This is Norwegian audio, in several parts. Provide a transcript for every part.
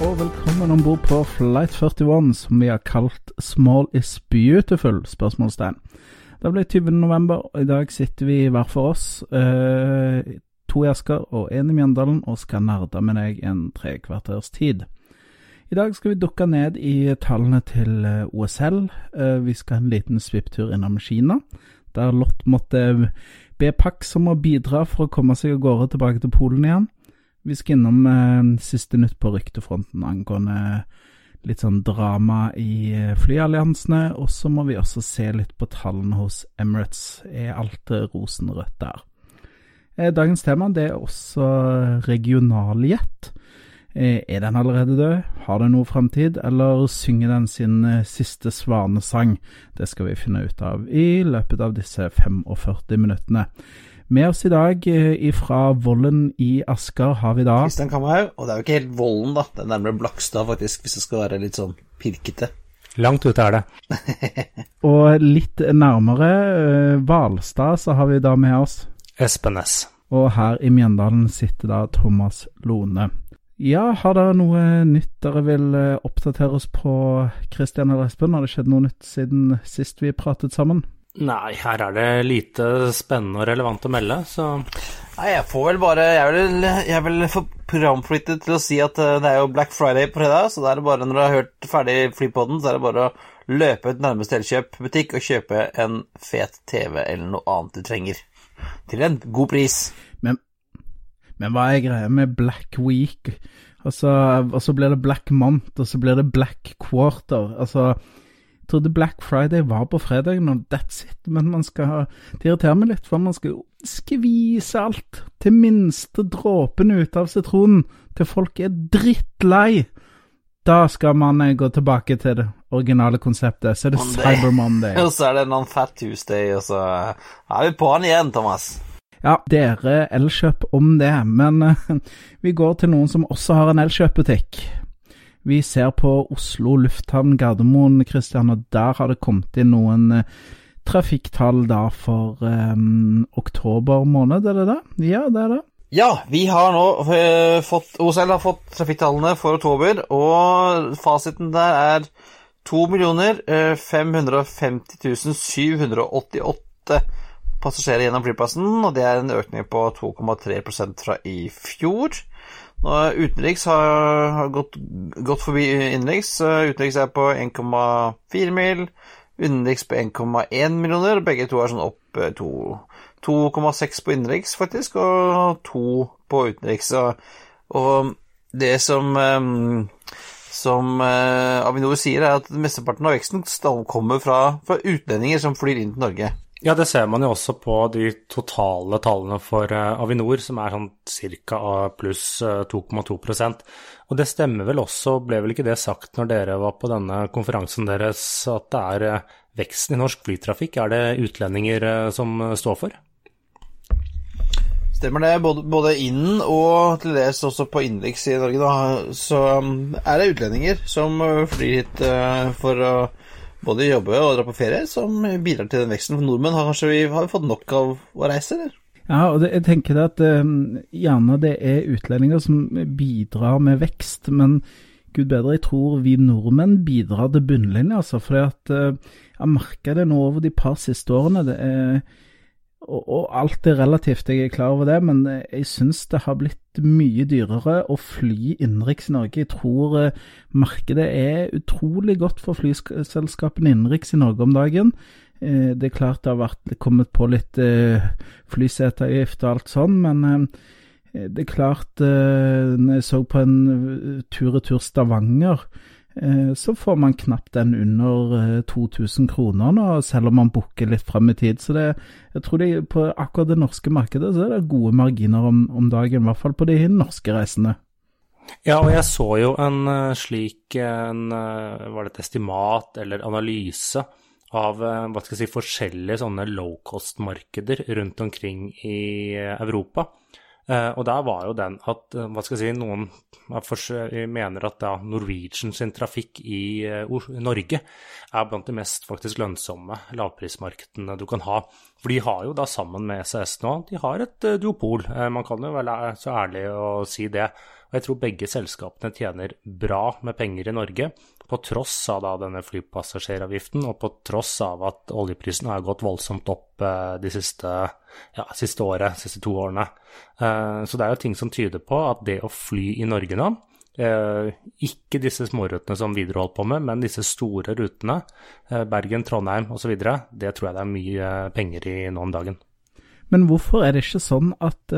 Og velkommen om bord på Flight 41, som vi har kalt Small is beautiful? spørsmålstegn. Det ble 20. november, og i dag sitter vi hver for oss, eh, to i Asker og én i Mjøndalen, og skal nerde med deg en trekvarters tid. I dag skal vi dukke ned i tallene til eh, OSL. Eh, vi skal en liten svipptur innom Kina, der Lott måtte be Pax om å bidra for å komme seg av gårde tilbake til Polen igjen. Vi skal innom eh, siste nytt på ryktefronten angående litt sånn drama i eh, flyalliansene, og så må vi også se litt på tallene hos Emirates. Er alt rosenrødt der? Eh, dagens tema det er også regionaljet. Eh, er den allerede død? Har den noe framtid, eller synger den sin eh, siste svanesang? Det skal vi finne ut av i løpet av disse 45 minuttene. Med oss i dag eh, fra Vollen i Asker har vi da Kristian Kamhaug, og det er jo ikke helt Vollen, da. Det er nærmere Blakstad, faktisk, hvis det skal være litt sånn pirkete. Langt ute er det. Og litt nærmere eh, Hvalstad så har vi da med oss Espen S. Og her i Mjøndalen sitter da Thomas Lone. Ja, har dere noe nytt dere vil eh, oppdatere oss på, Kristian eller Espen? Har det skjedd noe nytt siden sist vi pratet sammen? Nei, her er det lite spennende og relevant å melde, så Nei, jeg får vel bare Jeg vil, jeg vil få for programflyttet til å si at eh, det er jo Black Friday på fredag, så da er det bare når du har hørt ferdig Flypodden, så er det bare å løpe ut nærmeste Elkjøp-butikk og kjøpe en fet TV eller noe annet du trenger. Til en god pris. Men, men hva er greia med Black Week? Altså, og så blir det Black Month, og så blir det Black Quarter. Altså, trodde Black Friday var på fredagen, og that's it. Men man skal Det irriterer meg litt, for man skal jo skvise alt til minste dråpen ut av sitronen til folk er drittlei. Da skal man eh, gå tilbake til det originale konseptet. Så er det Monday. Cyber Monday. Og så er det noen Fat Tuesday, og så er vi på'n igjen, Thomas. Ja, dere Elkjøp om det, men eh, vi går til noen som også har en Elkjøp-butikk. Vi ser på Oslo lufthavn Gardermoen, Kristian, og der har det kommet inn noen eh, trafikktall da for um, oktober måned, er det det? Ja, det er det. Ja, vi har nå eh, fått OSL har fått trafikktallene for oktober, og fasiten der er 2 eh, 550 788 passasjerer gjennom flyplassen, og det er en økning på 2,3% fra i fjor. Utenriks har, gått, gått forbi innenriks. Eh, Utenriks er på 1,4 mil, innenriks på 1,1 millioner. Begge to er sånn opp eh, 2,6 på innenriks, faktisk, og 2 på utenriks. Og det som eh, som eh, Avinor sier, er at mesteparten av veksten kommer fra, fra utlendinger som flyr inn til Norge. Ja, det ser man jo også på de totale tallene for eh, Avinor, som er sånn ca. pluss eh, 2,2% Og det stemmer vel også, ble vel ikke det sagt når dere var på denne konferansen deres, at det er eh, veksten i norsk flytrafikk? Er det utlendinger eh, som eh, står for? Stemmer det, både, både inn og til dels også på innenriks i Norge, da, så er det utlendinger som flyr hit for å både jobbe og dra på ferie, som bidrar til den veksten. For nordmenn har kanskje vi, har vi fått nok av å reise, eller? Ja, og det, jeg tenker det at eh, gjerne det er utlendinger som bidrar med vekst, men gud bedre, jeg tror vi nordmenn bidrar til bunnlinja, altså. For eh, jeg har merka det nå over de par siste årene. Det er, og, og alt er relativt, jeg er klar over det, men eh, jeg syns det har blitt mye dyrere å fly innenriks i Norge. Jeg tror eh, markedet er utrolig godt for flyselskapene innenriks i Norge om dagen. Eh, Det er klart det har vært kommet på litt flyseteavgift og alt sånn, men det er klart Når jeg så på en tur-retur Stavanger, så får man knapt den under eh, 2000 kroner nå, selv om man booker litt fram i tid. Så det, jeg tror det, på akkurat det norske markedet så er det gode marginer om, om dagen, i hvert fall på de norske reisene. Ja, og jeg så jo en uh, slik en, Var det et estimat eller analyse av hva skal jeg si, forskjellige sånne low cost-markeder rundt omkring i Europa. Uh, og der var jo den at uh, hva skal jeg si, noen mener at da Norwegian sin trafikk i Norge er blant de mest faktisk lønnsomme lavprismarkedene du kan ha. For de har jo da sammen med SAS nå, de har et duopol. man kan jo være så ærlig å si det. Og jeg tror begge selskapene tjener bra med penger i Norge på tross av da denne flypassasjeravgiften, og på tross av at oljeprisen har gått voldsomt opp eh, de siste, ja, siste året, siste to årene. Eh, så det er jo ting som tyder på at det å fly i Norge nå, eh, ikke disse smårutene som Widerøe holdt på med, men disse store rutene, Bergen, Trondheim osv., det tror jeg det er mye penger i nå om dagen. Men hvorfor er det ikke sånn at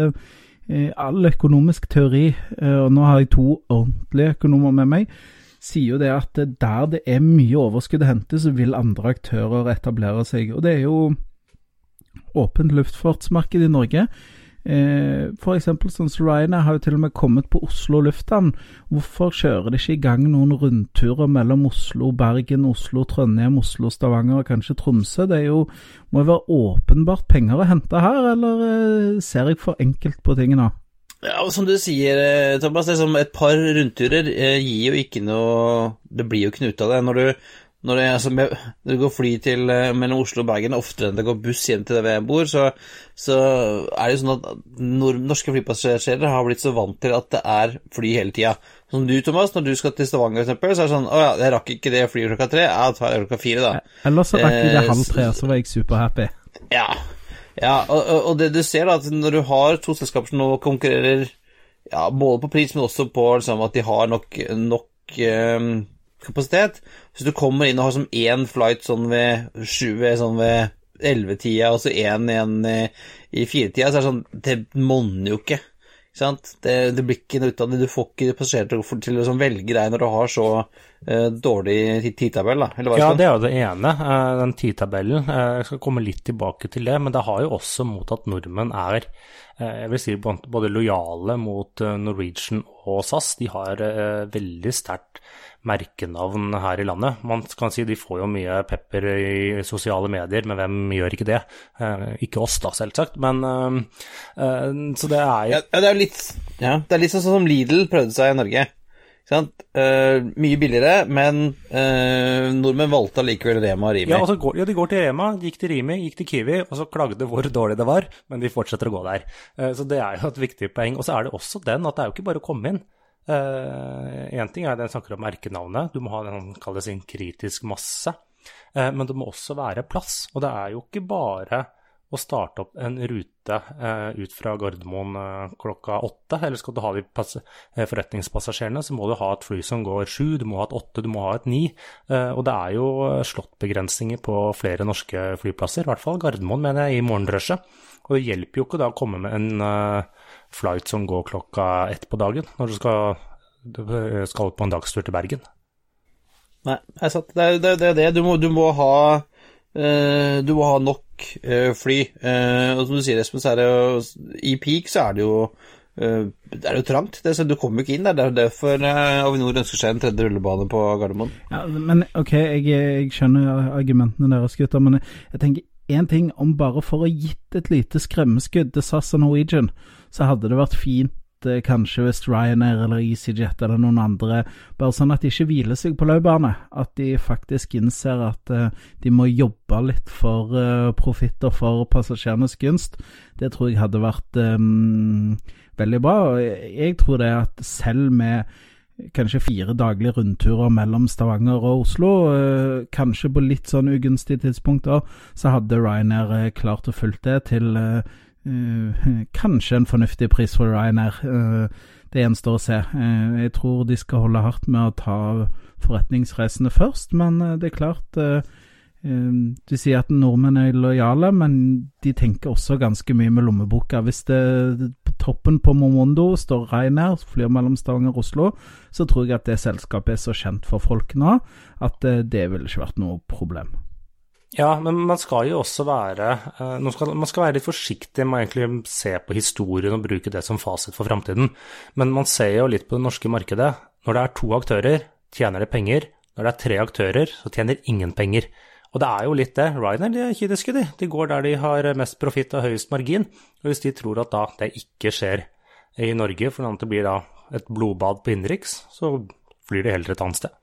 all økonomisk teori, og nå har jeg to ordentlige økonomer med meg, sier jo det at der det er mye overskudd å hente, så vil andre aktører etablere seg. Og det er jo åpent luftfartsmarked i Norge. Eh, eksempel sånn som Ryanair har jo til og med kommet på Oslo lufthavn. Hvorfor kjører de ikke i gang noen rundturer mellom Oslo, Bergen, Oslo, Trondheim, Oslo, Stavanger og kanskje Tromsø? Det er jo, må jo være åpenbart penger å hente her, eller eh, ser jeg for enkelt på tingene? Ja, og Som du sier, eh, Thomas, det er som et par rundturer eh, gir jo ikke noe Det blir jo ikke noe ut av det. Når du, når det, altså, når du går fly til, eh, mellom Oslo og Bergen oftere enn det går buss hjem til der jeg bor, så, så er det jo sånn at nord, norske flypassasjerer har blitt så vant til at det er fly hele tida. Som du, Thomas, når du skal til Stavanger f.eks., så er det sånn Å ja, jeg rakk ikke det flyet klokka tre, jeg tar det klokka fire, da. Eller så rakk vi det halv tre, så var jeg superhappy. Ja. Ja, og, og, det du ser, da, at når du har to selskaper som nå konkurrerer ja, både på pris, men også på liksom, at de har nok, nok um, kapasitet Hvis du kommer inn og har som én flight sånn ved sju sånn ved ellevetida, og så én igjen i, i firetida, så er det sånn Det monner jo ikke. Det, det, blir ikke noe ut av det. Du får ikke passasjerer til, å liksom velge deg når du har så uh, dårlig tidtabell, da. ja, det er jo det ene, uh, den tidtabellen. Uh, jeg skal komme litt tilbake til det. Men det har jo også mot at nordmenn er jeg vil si både lojale mot Norwegian og SAS. De har veldig sterkt merkenavn her i landet. Man kan si de får jo mye pepper i sosiale medier, men hvem gjør ikke det? Eh, ikke oss, da, selvsagt, men eh, eh, Så det er jo ja, det er litt, ja, det er litt sånn som Lidl prøvde seg i Norge. Uh, mye billigere, men uh, nordmenn valgte allikevel Rema og Rimi. Ja, altså går, ja, de går til Rema, gikk til Rimi, gikk til Kiwi, og så klagde hvor dårlig det var, men de fortsetter å gå der. Uh, så det er jo et viktig poeng. Og så er det også den at det er jo ikke bare å komme inn. Én uh, ting er det jeg snakker om merkenavnet, du må ha den kalles en kritisk masse. Uh, men det må også være plass. Og det er jo ikke bare å starte opp en rute eh, ut fra Gardermoen klokka åtte. Eller skal du ha de forretningspassasjerene, så må du ha et fly som går sju, du må ha et åtte, du må ha et ni. og det er jo slåttbegrensninger på flere norske flyplasser, i hvert fall Gardermoen, mener jeg, i morgenrushet. Og det hjelper jo ikke da å komme med en flight som går klokka ett på dagen, når du skal, du skal på en dagstur til Bergen. Nei, det er jo Det det. Det. Du, må, du, må, ha uh, Du må ha nok uh, fly. Uh, og som du sier, Espen, så er det jo I peak så er det jo det er jo trangt. Det, du kommer jo ikke inn der. Det er derfor Avinor ønsker seg en tredje rullebane på Gardermoen. Ja, men ok, jeg, jeg skjønner argumentene deres, gutter. Men jeg, jeg tenker én ting om bare for å gitt et lite skremmeskudd til SAS og Norwegian så hadde det vært fint eh, kanskje hvis Ryanair eller EasyJet eller noen andre, bare sånn at de ikke hviler seg på laurbærene. At de faktisk innser at uh, de må jobbe litt for uh, profitt og for passasjerenes gunst. Det tror jeg hadde vært um, veldig bra. Jeg tror det at selv med kanskje fire daglige rundturer mellom Stavanger og Oslo, kanskje på litt sånn ugunstige tidspunkter, så hadde Ryanair klart å fulgt det til kanskje en fornuftig pris for Ryanair. Uh, det gjenstår å se. Uh, jeg tror de skal holde hardt med å ta forretningsreisende først, men det er klart Du sier at nordmenn er lojale, men de tenker også ganske mye med lommeboka. Hvis det på toppen på Momondo står Ryanair, flyr mellom Stavanger og Oslo, så tror jeg at det selskapet er så kjent for folk nå at det ville ikke vært noe problem. Ja, men man skal jo også være uh, skal, Man skal være litt forsiktig med å egentlig se på historien og bruke det som fasit for framtiden. Men man ser jo litt på det norske markedet. Når det er to aktører, tjener det penger. Når det er tre aktører, så tjener ingen penger. Og det er jo litt det. Ryanair de er kyniske, de. De går der de har mest profitt og høyest margin. Og hvis de tror at da det ikke skjer i Norge, for det blir da et blodbad på innenriks, så flyr de heller et annet sted.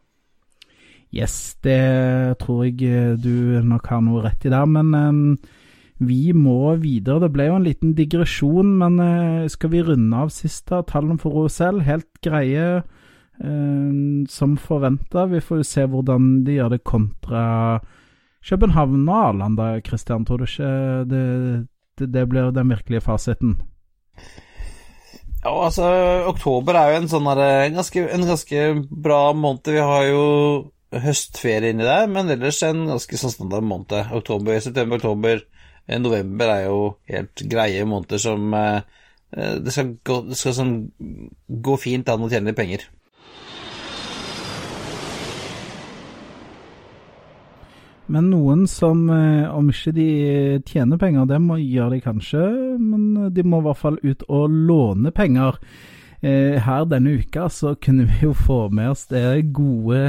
Yes, det tror jeg eh, du nok har noe rett i der. Men um, vi må videre. Det ble jo en liten digresjon, men uh, skal vi runde av sist da, tallene for OSL? Helt greie uh, som forventa. Vi får jo se hvordan de gjør det kontra København og Arlanda, Christian. Tror du ikke det, det, det blir den virkelige fasiten? Ja, altså, oktober er jo en sånn en ganske, en ganske bra måned. Vi har jo høstferie inni der, men ellers en ganske sånn standard måned. Oktober, september, oktober, eh, november er jo helt greie måneder som eh, eh, Det skal, gå, det skal sånn gå fint an å tjene penger. Men noen som, om ikke de tjener penger, det må gjøre de kanskje, men de må i hvert fall ut og låne penger. Eh, her denne uka så kunne vi jo få med oss det gode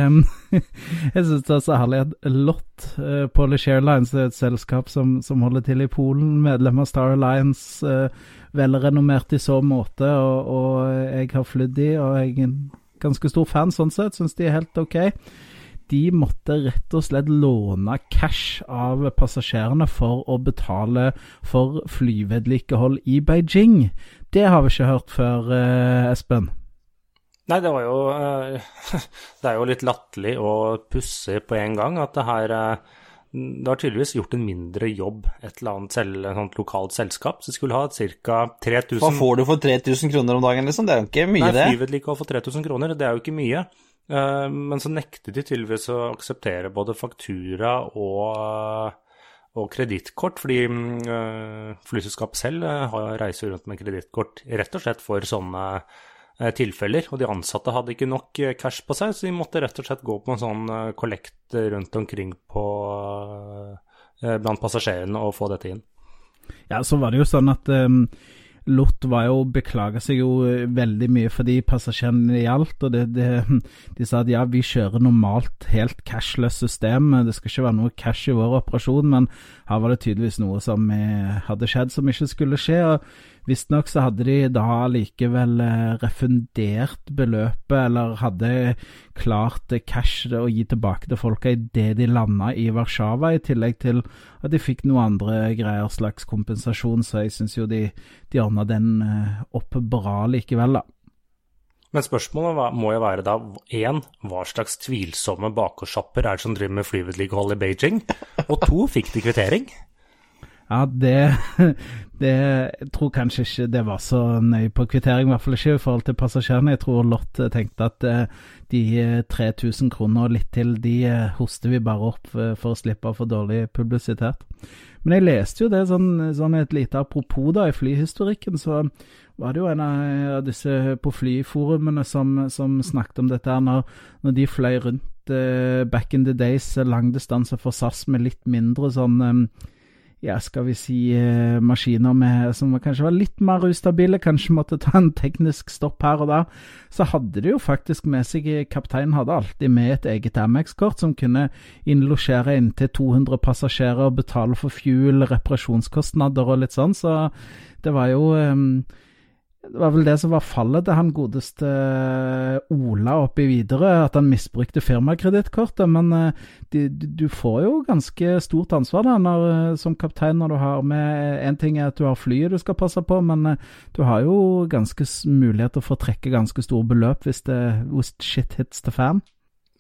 Jeg syns det er så herlig at Lott, eh, Polish Airlines, er et selskap som, som, holder til i Polen, medlem av Star Alliance, eh, velrenommert i så måte, og, og jeg har flydd de, og jeg er en ganske stor fan sånn sett, syns de er helt ok de måtte rett og slett låne cash av passasjerene for å betale for flyvedlikehold i Beijing. Det har vi ikke hørt før, eh, Espen. Nei, det var jo eh, Det er jo litt latterlig og pussig på en gang at det her eh, det har tydeligvis gjort en mindre jobb et eller annet selv, et lokalt selskap. Så skulle ha ca. 3000 Hva får du for 3000 kroner om dagen, liksom? Det er jo ikke mye, Nei, det. Nei, flyvedlikehold for 3000 kroner, det er jo ikke mye. Men så nektet de tydeligvis å akseptere både faktura og og kredittkort, fordi øh, flyselskap selv øh, reiser rundt med kredittkort rett og slett for sånne øh, tilfeller. Og de ansatte hadde ikke nok cash på seg, så de måtte rett og slett gå på en sånn kollekt rundt omkring på, blant passasjerene og få dette inn. Ja, så var det jo sånn at Lott var jo, beklaga seg jo eh, veldig mye for de passasjerene det gjaldt. og det, det, De sa at ja, vi kjører normalt helt cashless system, det skal ikke være noe cash i vår operasjon, men her var det tydeligvis noe som eh, hadde skjedd som ikke skulle skje. og Visstnok så hadde de da likevel eh, refundert beløpet, eller hadde klart cash å gi tilbake til folka idet de landa i Warszawa, i tillegg til at de fikk noe andre greier, slags kompensasjon, så jeg syns jo de, de ordna den eh, opp bra likevel, da. Men spørsmålet må jo være da én, hva slags tvilsomme bakgårdssjapper er det som driver med flyvedlikehold i Beijing? Og to, fikk de kvittering? Ja, det, det Jeg tror kanskje ikke det var så nøye på kvittering, i hvert fall ikke i forhold til passasjerene. Jeg tror Lott tenkte at eh, de 3000 eh, kroner og litt til, de eh, hoster vi bare opp for å slippe å få dårlig publisitet. Men jeg leste jo det sånn, sånn et lite apropos da, i flyhistorikken, så var det jo en av disse på flyforumene som, som snakket om dette her, når, når de fløy rundt back in the days, langdistanse for SAS med litt mindre sånn ja, skal vi si, eh, maskiner med, som kanskje var litt mer ustabile, kanskje måtte ta en teknisk stopp her og der, så hadde de jo faktisk med seg Kapteinen hadde alltid med et eget Amex-kort som kunne innlosjere inntil 200 passasjerer, betale for fuel, reparasjonskostnader og litt sånn, så det var jo um, det var vel det som var fallet til han godeste eh, Ola oppi videre, at han misbrukte firmakredittkortet. Men uh, de, du får jo ganske stort ansvar da, når, eh, som kaptein når du har med En ting er at du har flyet du skal passe på, men du har jo ganske muligheter for å trekke ganske store beløp hvis, det, hvis shit hits the fan.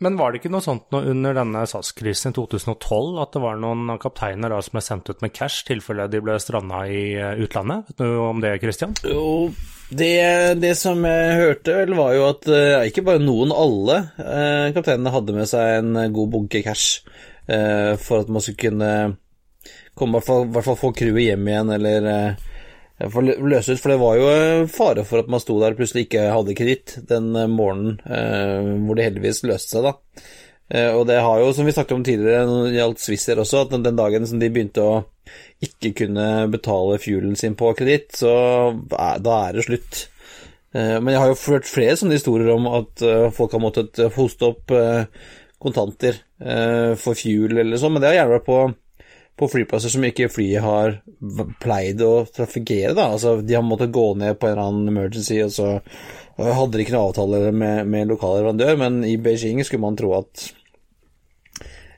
Men var det ikke noe sånt noe under denne SAS-krisen i 2012 at det var noen kapteiner da som ble sendt ut med cash i tilfelle de ble stranda i eh, utlandet? Vet du om det, Christian? Jo, det, det, som jeg hørte, vel, var jo at uh, ikke bare noen, alle uh, kapteinene hadde med seg en god bunke cash for at man skulle kunne komme, i hvert fall få crewet hjem igjen, eller for løse ut, for det var jo fare for at man sto der og plutselig ikke hadde kreditt den morgenen, eh, hvor det heldigvis løste seg, da. Eh, og det har jo, som vi snakket om tidligere når det gjaldt Swissair også, at den dagen som de begynte å ikke kunne betale fuelen sin på kreditt, så da er det slutt. Eh, men jeg har jo ført flere sånne historier om at eh, folk har måttet hoste opp kontanter for fuel eller sånn, men det har gjerne vært på på flyplasser som ikke flyet har pleid å trafikkere. Da. Altså, de har måttet gå ned på en eller annen emergency, og så hadde de ikke noen avtale med, med lokal leverandør, men i Beijing skulle man tro at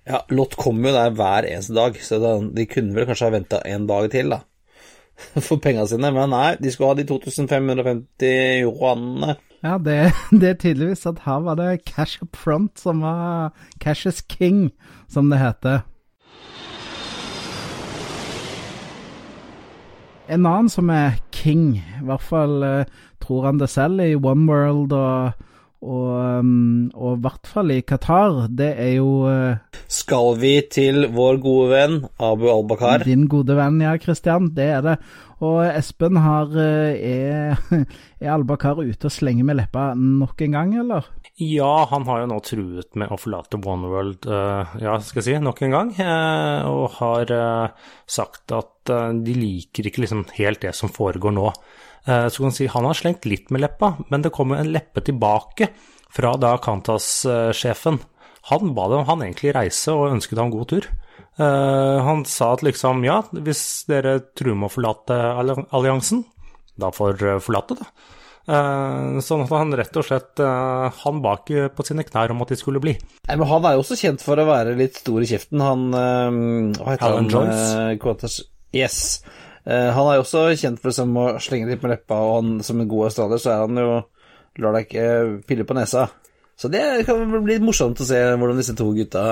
ja, Lott kommer jo der hver eneste dag, så de kunne vel kanskje ha venta en dag til, da. For penga sine, men nei, de skulle ha de 2550 yuanene. Ja, det, det, er tydeligvis at her var det cash up front som var cash is king, som det heter. En annen som er king, i hvert fall uh, tror han det selv, i One World og, og, um, og i hvert fall i Qatar, det er jo uh, Skal vi til vår gode venn Abu Al-Bakar? Din gode venn, ja, Christian. Det er det. Og Espen har uh, Er, er Al-Bakar ute og slenger med leppa nok en gang, eller? Ja, han har jo nå truet med å forlate Oneworld, uh, ja, skal jeg si, nok en gang. Uh, og har uh, sagt at de liker ikke liksom helt det som foregår nå. så kan man si han har slengt litt med leppa, men det kommer en leppe tilbake fra da Kantas-sjefen. Han ba dem han egentlig reise og ønsket ham god tur. han sa at liksom, ja, hvis dere truer med å forlate alliansen, da får forlate, da. Uh, sånn at han rett og slett uh, Han bak på sine knær om at de skulle bli. Nei, men Han er jo også kjent for å være litt stor i kjeften. Han Hva heter Alan han? Joyce? yes. han er jo også kjent for liksom, å slenge litt med leppa, og han, som en god australier så er han jo lar deg ikke pille på nesa. Så det kan bli litt morsomt å se hvordan disse to gutta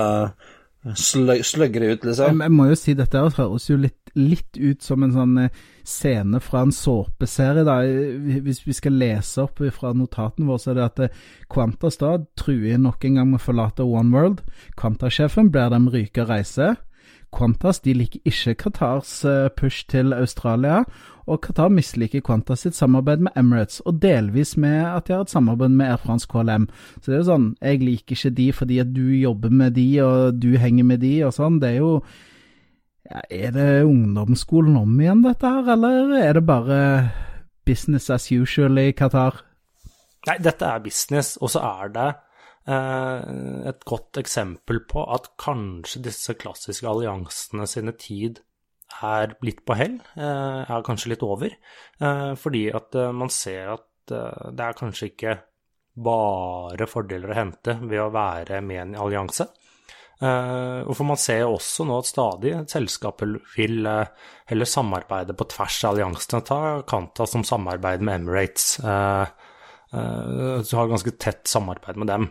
sløgger ut, liksom. Jeg, jeg, må jo si dette høres jo litt, litt, ut som en sånn eh, scene fra en såpeserie. da. Hvis vi skal lese opp fra notatene våre, så er det at eh, da truer nok en gang med å forlate One World. Quantasjefen ber dem ryke reise. Qantas de liker ikke Qatars eh, push til Australia, og Qatar misliker Qantas sitt samarbeid med Emirates, og delvis med at de har et samarbeid med Air France KLM. Så det er jo sånn, jeg liker ikke de fordi at du jobber med de, og du henger med de, og sånn. Det er jo ja, Er det ungdomsskolen om igjen, dette her, eller er det bare business as usual i Qatar? Nei, dette er business, og så er det Eh, et godt eksempel på at kanskje disse klassiske alliansene sine tid er blitt på hell, eh, er kanskje litt over. Eh, fordi at man ser at det er kanskje ikke bare fordeler å hente ved å være med i en allianse. Og for Man ser også nå at stadig selskaper vil heller samarbeide på tvers av alliansene. Ta Kanta som samarbeid med Emirates. Du har ganske tett samarbeid med dem.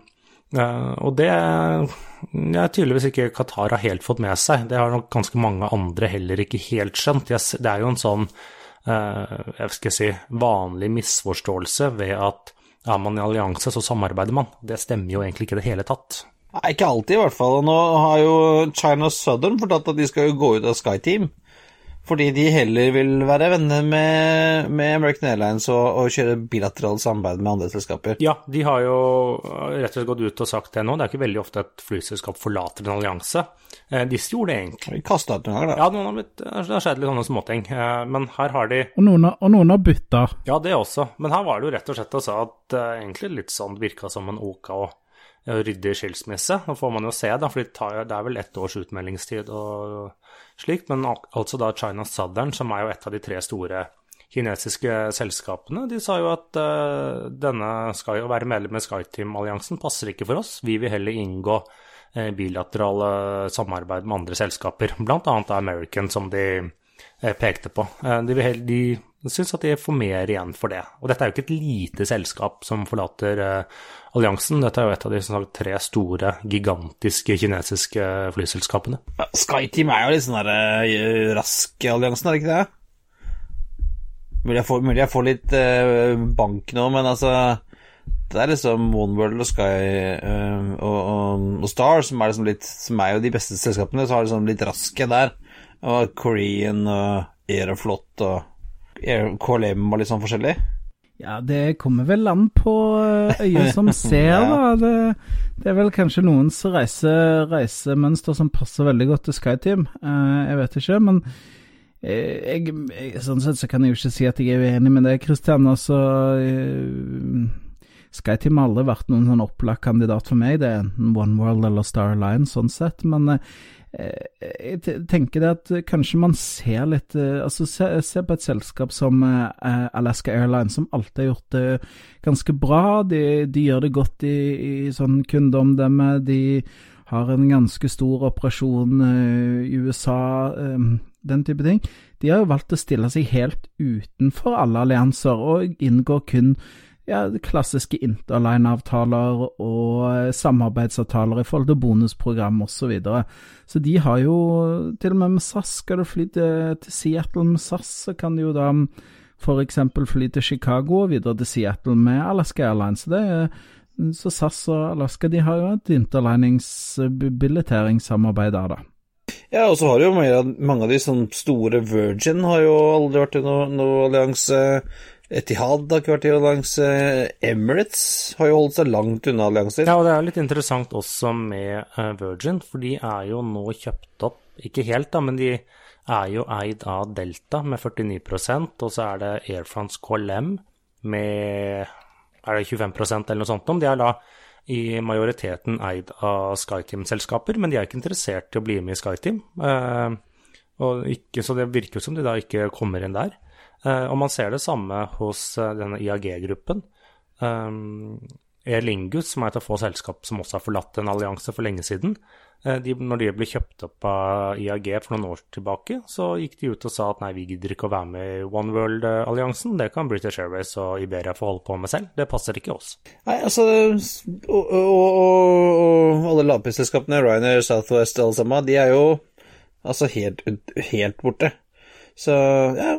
Uh, og det er tydeligvis ikke Qatar har helt fått med seg. Det har nok ganske mange andre heller ikke helt skjønt. Det er jo en sånn uh, jeg skal si, vanlig misforståelse ved at er man i allianse, så samarbeider man. Det stemmer jo egentlig ikke i det hele tatt. Nei, ikke alltid i hvert fall. Nå har jo China Southern fortalt at de skal jo gå ut av SkyTeam. Fordi de heller vil være venner med, med American Airlines og, og, kjøre bilateralt samarbeid med andre selskaper. Ja, de har jo rett og slett gått ut og sagt det nå. Det er ikke veldig ofte et flyselskap forlater en allianse. Eh, disse gjorde det egentlig. De kasta ut noen ganger, da. Ja, noen har blitt, det har skjedd litt sånne småting. Eh, men her har de Og noen, og noen har bytta. Ja, det også. Men her var det jo rett og slett og sa at uh, egentlig litt sånn virka som en OK og ryddig skilsmisse. Nå får man jo se, da, for det er vel ett års utmeldingstid og slikt. Men altså da China Southern, som er jo et av de tre store kinesiske selskapene, de sa jo at uh, denne skal jo være medlem i SkyTeam-alliansen passer ikke for oss. Vi vil heller inngå uh, bilaterale samarbeid med andre selskaper, bl.a. American, som de uh, pekte på. de vil heller, de syns at de får mer igjen for det. Og dette er jo ikke et lite selskap som forlater uh, alliansen. Dette er jo et av de sagt, tre store, gigantiske kinesiske flyselskapene. Ja, SkyTeam er jo litt sånn der uh, rask alliansen, er det ikke det? Mulig jeg får, mulig jeg får litt bank nå, men altså Det er liksom Oneworld og Sky og, og, og, Star som er, liksom litt, som er jo de beste selskapene. Så har liksom litt raske der. Og Korean og Aeroflot og KLM var litt sånn forskjellig? Ja, det kommer vel an på eh, øyet som ser, Ja. da. Det, det er vel kanskje noens reise, reisemønster som passer veldig godt til SkyTeam. Eh, jeg vet ikke, men eh, jeg, jeg, sånn sett så kan jeg jo ikke si at jeg er uenig med deg, Christian. Altså, eh, SkyTeam har aldri vært noen sånn opplagt kandidat for meg. Det er enten One World eller Star Alliance, sånn sett. Men eh, jeg tenker det at kanskje man ser litt eh, Altså, se, se på et selskap som eh, Alaska Airlines, som alltid har gjort det ganske bra. De, de gjør det godt i, i sånn kundeomdømme. De har en ganske stor operasjon eh, i USA, eh, den type ting. De har jo valgt å stille seg helt utenfor alle allianser og inngår kun ja, klassiske interline-avtaler og eh, samarbeidsavtaler i forhold til bonusprogram osv. Så, videre. så de har jo til og med med SAS, skal du fly til, til Seattle med SAS, så kan du jo da f.eks. fly til Chicago og videre til Seattle med Alaska Airlines. Det er, så SAS og Alaska de har jo et interlinings-billetteringssamarbeid der, da. Ja, og så har jo mange av de sånn store Virgin har jo aldri vært i noen noe allianse. Etihad har ikke vært i allianse. Emirates har jo holdt seg langt unna allianser. Ja, og det er litt interessant også med eh, Virgin, for de er jo nå kjøpt opp, ikke helt da, men de er jo eid av Delta med 49% og så er det Air France KLM med er det 25 eller noe sånt. De er da i majoriteten eid av SkyTeam-selskaper, men de er ikke interessert i å bli med i SkyTeam. Eh, ikke, så det virker jo som de da ikke kommer inn der. Eh, og man ser det samme hos eh, denne IAG-gruppen. Air Lingus, som er et av få selskap som også har forlatt en allianse for lenge siden, eh, de, når de ble kjøpt opp av IAG for noen år tilbake, så gikk de ut og sa at nei, vi gidder ikke å være med i One World-alliansen, det kan British Airways og Iberia få holde på med selv, det passer ikke oss. Nei, altså Og, og, og, og alle lavprisselskapene, Ryanair, Southwest, alle sammen, de er jo altså helt, helt borte. Så ja.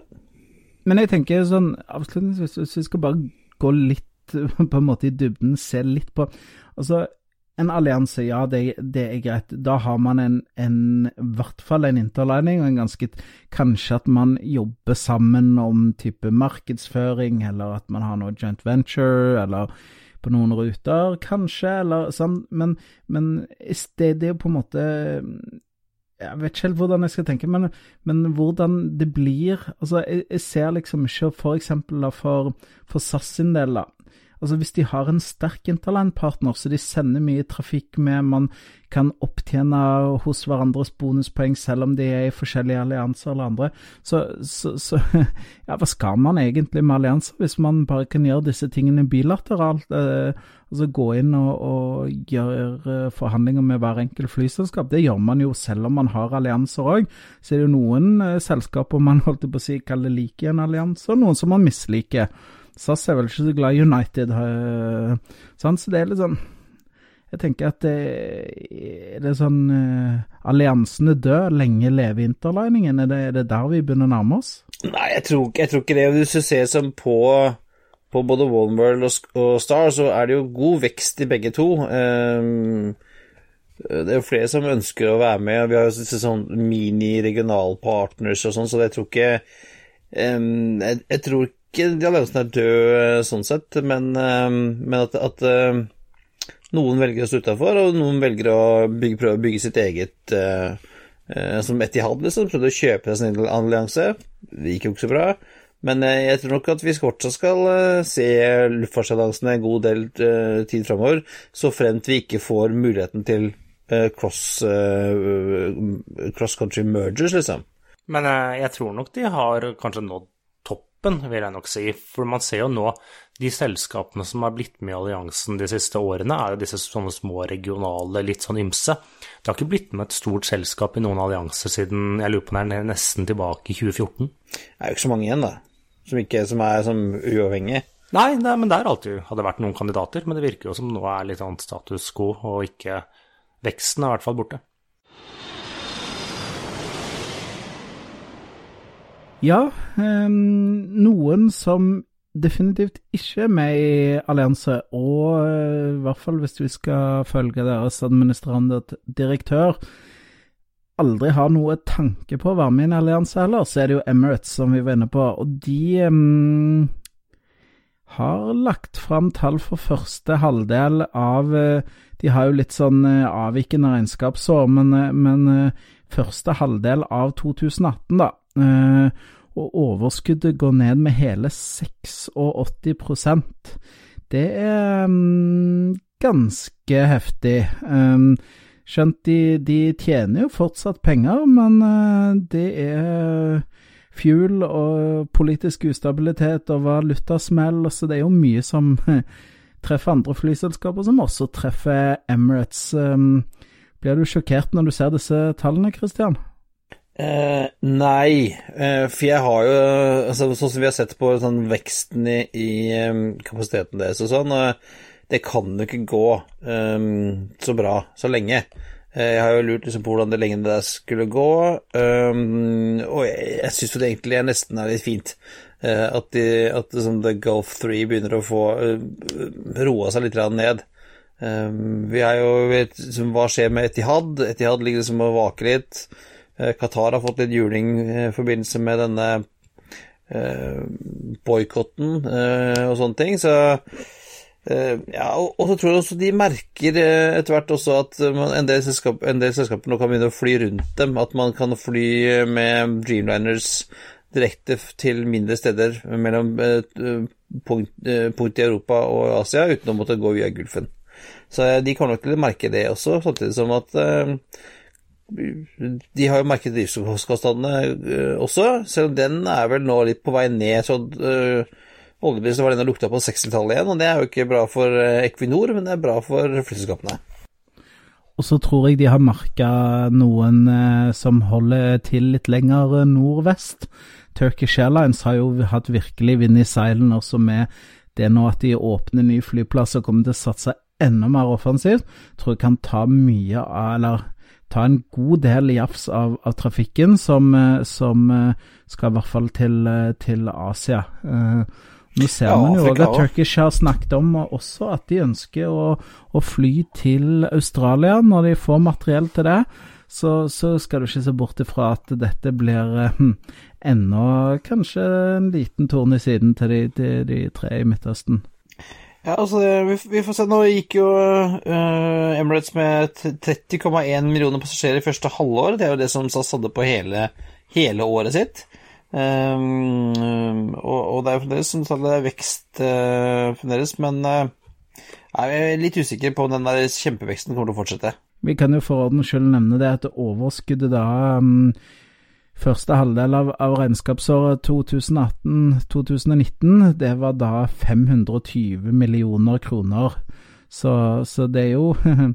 Men jeg tenker sånn avslutningsvis, hvis vi skal bare gå litt på en måte i dybden, se litt på Altså, en allianse, ja, det, det er greit. Da har man en, en, i hvert fall en interlining, og en ganske Kanskje at man jobber sammen om type markedsføring, eller at man har noe joint venture, eller på noen ruter, kanskje, eller sånn, men, men stedet det er jo på en måte jeg vet ikke helt hvordan jeg skal tenke, men, men hvordan det blir Altså, jeg, jeg ser liksom ikke for eksempel da for, for SAS sin del, da. Altså Hvis de har en sterk interland-partner, så de sender mye trafikk med, man kan opptjene hos hverandres bonuspoeng selv om de er i forskjellige allianser eller andre, så, så, så ja, hva skal man egentlig med allianser hvis man bare kan gjøre disse tingene bilateralt? Eh, altså gå inn og, og gjøre forhandlinger med hver enkelt flyselskap. Det gjør man jo selv om man har allianser òg. Så er det jo noen eh, selskaper man holdt på å si kaller like en allianse, og noen som man misliker. SAS er vel ikke så glad i United, eh, sånn, så det er litt sånn Jeg tenker at det, er sånn eh, Alliansene dør, lenge leve interliningen. Er det, er det der vi begynner å nærme oss? Nei, jeg tror, jeg tror ikke det. Hvis du ser som på, på både Wallenworld og, Star, så er det jo god vekst i begge to. Um, det er jo flere som ønsker å være med. og Vi har jo sånn mini-regionalpartners og sånn, så jeg tror ikke um, jeg, tror ikke de alliansene er døde sånn sett, men, um, men at, at um, noen velger å stå utafor, og noen velger å bygge, prøve å bygge sitt eget Som Etihad, liksom. Prøvde å kjøpe seg en allianse. Det gikk jo ikke så bra. Men uh, jeg tror nok at vi fortsatt skal se luftfartsalliansene en god del tid framover, så fremt vi ikke får muligheten til cross, cross country mergers, liksom. Men jeg tror nok de har kanskje nådd toppen, vil jeg nok si. For man ser jo nå de selskapene som har blitt med i alliansen de siste årene, er jo disse sånne små regionale, litt sånn ymse. Det har ikke blitt med et stort selskap i noen allianser siden jeg lurer på den er nesten tilbake i 2014. Det er jo ikke så mange igjen, da. Som, ikke, som er som uavhengig. Nei, det, men der alltid hadde vært noen kandidater. Men det virker jo som nå er litt annet status quo, og ikke Veksten er i hvert fall borte. Ja, um, noen som definitivt ikke er med i allianse, og uh, i hvert fall hvis vi skal følge deres administrerende direktør, aldri har noe tanke på å være med i en allianse heller, så er det jo Emirates som vi var inne på, og de um, har lagt fram tall for første halvdel av eh, De har jo litt sånn eh, avvikende regnskapsår, men, eh, men første halvdel av 2018, da. Og overskuddet går ned med hele 86% Det er um, ganske heftig. Um, skjønt de, de, tjener jo fortsatt penger, men uh, det er fuel og politisk ustabilitet og valutasmell, så det er jo mye som treffer andre flyselskaper, som også treffer Emirates. Um, blir du sjokkert når du ser disse tallene, Christian? Eh, nei, eh, for jeg har jo altså, Sånn som vi har sett på sånn, veksten i, i um, kapasiteten deres og sånn, og det kan jo ikke gå um, så bra så lenge. Eh, jeg har jo lurt liksom på hvordan det lenge det der skulle gå, um, og jeg, jeg syns jo det egentlig er nesten er litt fint. Uh, at, de, at liksom, The Gulf 3 begynner å få uh, roa seg litt ned. Um, vi er jo vet liksom, Hva skjer med Etihad? Etihad ligger liksom og vaker litt. Uh, Qatar har fått litt juling i forbindelse med denne uh, boikotten og sånne ting, så Uh, ja, og, så tror jeg også de merker uh, etter hvert også at en, del selskap, en, del selskaper nå kan begynne å fly rundt dem. At man kan fly med Dreamliners direkte til mindre steder mellom punkt, punkt, i Europa og Asia uten å måtte gå via Gulfen. Så de kommer nok til å merke det også, samtidig som at de har jo merket drivstoffkostnadene også, selv om den er vel nå litt på vei ned. Så Oljeprisen var den og lukta på 60-tallet igjen, og det er jo ikke bra for eh, Equinor, men det er bra for flyselskapene. Og så tror jeg de har merka noen eh, som holder til litt lenger eh, nordvest. Turkish Airlines har jo hatt virkelig vind i seilene også med det nå at de åpner nye flyplasser og kommer til å satse enda mer offensivt. Tror jeg kan ta mye av, eller ta en god del jafs av, av trafikken som, eh, som, skal i hvert fall til, til Asia. Uh, nå ser man jo òg at Turkish har snakket om også at de ønsker å, å, fly til Australia når de får materiell til det. Så, så skal du ikke se bort ifra at dette blir hm, enda kanskje en liten torn i siden til de, de, de tre i Midtøsten. Ja, altså, vi, vi, får se. Nå gikk jo uh, Emirates med 30,1 millioner passasjerer i første halvår. Det er jo det som SAS hadde på hele, hele året sitt. Um, og, og, det er jo fremdeles som det er vekst uh, fremdeles, men uh, jeg er litt usikker på om den der kjempeveksten kommer til å fortsette. Vi kan jo for ordens skyld nevne det at overskuddet da um, Første halvdel av, av regnskapsåret 2018-2019, det var da 520 millioner kroner. Så, så det er jo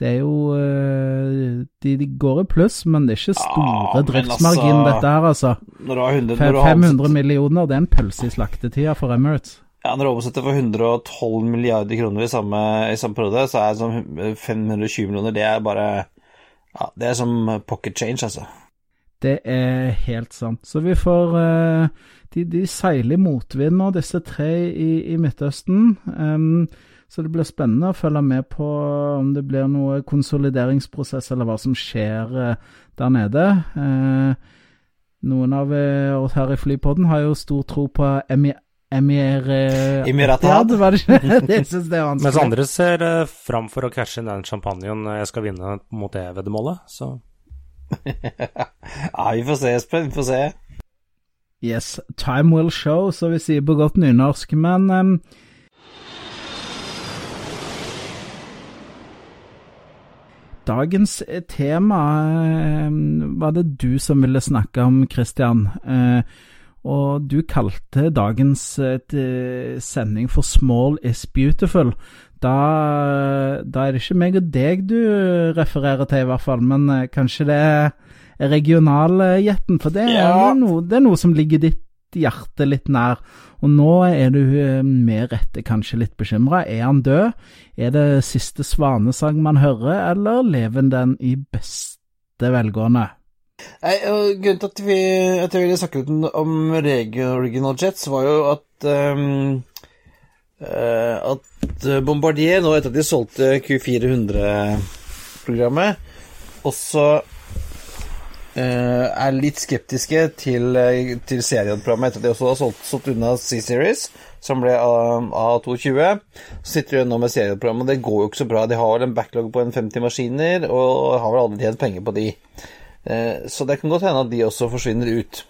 Det er jo eh, de, de, går i pluss, men det er ikke store ja, driftsmargin, altså, dette her, altså. 100, 500 millioner, det er en pølse i slaktetida for Emirates. Ja, Når du oversetter for 112 milliarder kroner i samme, i samme periode, så er det som 520 millioner Det er bare Ja, det er som pocket change, altså. Det er helt sant. Så vi får uh, de, de, seiler motvind nå, disse tre i, i Midtøsten. Um, så det blir spennende å følge med på om det blir noe konsolideringsprosess, eller hva som skjer eh, der nede. Eh, noen av eh, oss her i Flypodden har jo stor tro på Emir... Emir Emiratad. Var det ikke? det synes det er vanskelig. Mens andre ser fram for å cashe inn den champagnen jeg skal vinne mot det veddemålet, så Ja, vi får se, Espen. Vi får se. Yes, time will show, så vi sier på godt nynorsk. Men um, Dagens eh, tema eh, var det du som ville snakke om, Christian. Eh, og du kalte dagens sending for 'Small is beautiful'. Da, da, er det ikke meg og deg du refererer til, i hvert fall, men kanskje det er regionaljetten, for det, ja. er noe, det er noe som ligger ditt hjerte litt nær. Og nå er du eh, med rette kanskje litt bekymra. Er han død? Er det siste svanesang man hører, eller lever den i beste velgående? Nei, Grunnen til at, vi, at jeg ville snakke om Regional Jets, var jo at um, at Bombardier, nå etter at de solgte Q400-programmet, også er litt skeptiske til, uh, til serieprogrammet etter at de også har solgt, solgt unna C-Series, som ble A220. Så sitter de nå med serieprogrammet, og det går jo ikke så bra. De har vel en backlog på en 50 maskiner, og har vel aldri tjent penger på de. Eh, så det kan godt hende at de også forsvinner ut.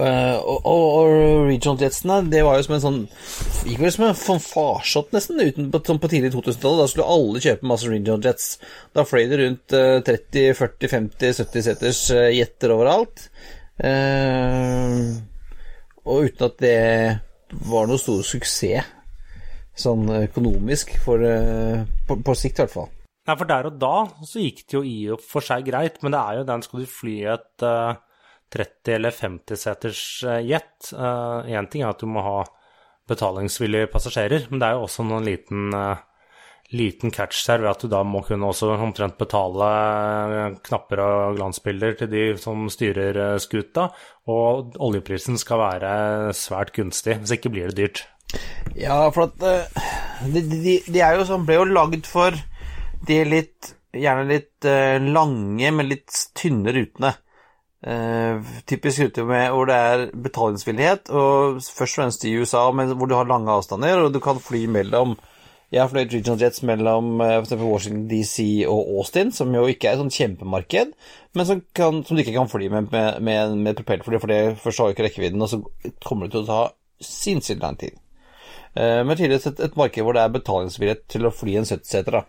Uh, og, og, og regional jetsene, det var jo som en sånn Gikk vel som en fanfarsott, nesten, uten, på, sånn på tidlig 2000-tallet. Da skulle alle kjøpe masse regional jets. Da fløy det rundt uh, 30, 40, 50, 70 seters uh, jetter overalt. og uten at det var noe stor suksess, sånn økonomisk, for, på, på sikt i hvert fall. Nei, for der og da så gikk det jo i og for seg greit, men det er jo den skal du fly et 30- eller 50-seters jet. Én ting er at du må ha betalingsvillige passasjerer, men det er jo også noen liten, liten catch her ved at du da må kunne også omtrent betale knapper og glansbilder til de som styrer skuta, og oljeprisen skal være svært gunstig, hvis ikke blir det dyrt. Ja, for at de, de, de er jo sånn, ble jo lagd for de litt Gjerne litt lange, men litt tynne rutene. Uh, typisk ruter hvor det er betalingsvillighet, og først og fremst i USA, men hvor du har lange avstander, og du kan fly mellom Jeg har fløyet regional jets mellom uh, for Washington DC og Austin, som jo ikke er et sånn kjempemarked, men som, kan, som, du ikke kan fly med med, med, med propellfly, for det først har ikke rekkevidden, og så kommer det til å ta sinnssykt lang tid. Uh, men tydeligvis et, et marked hvor det er betalingsvillighet til å fly en 70-seter, da.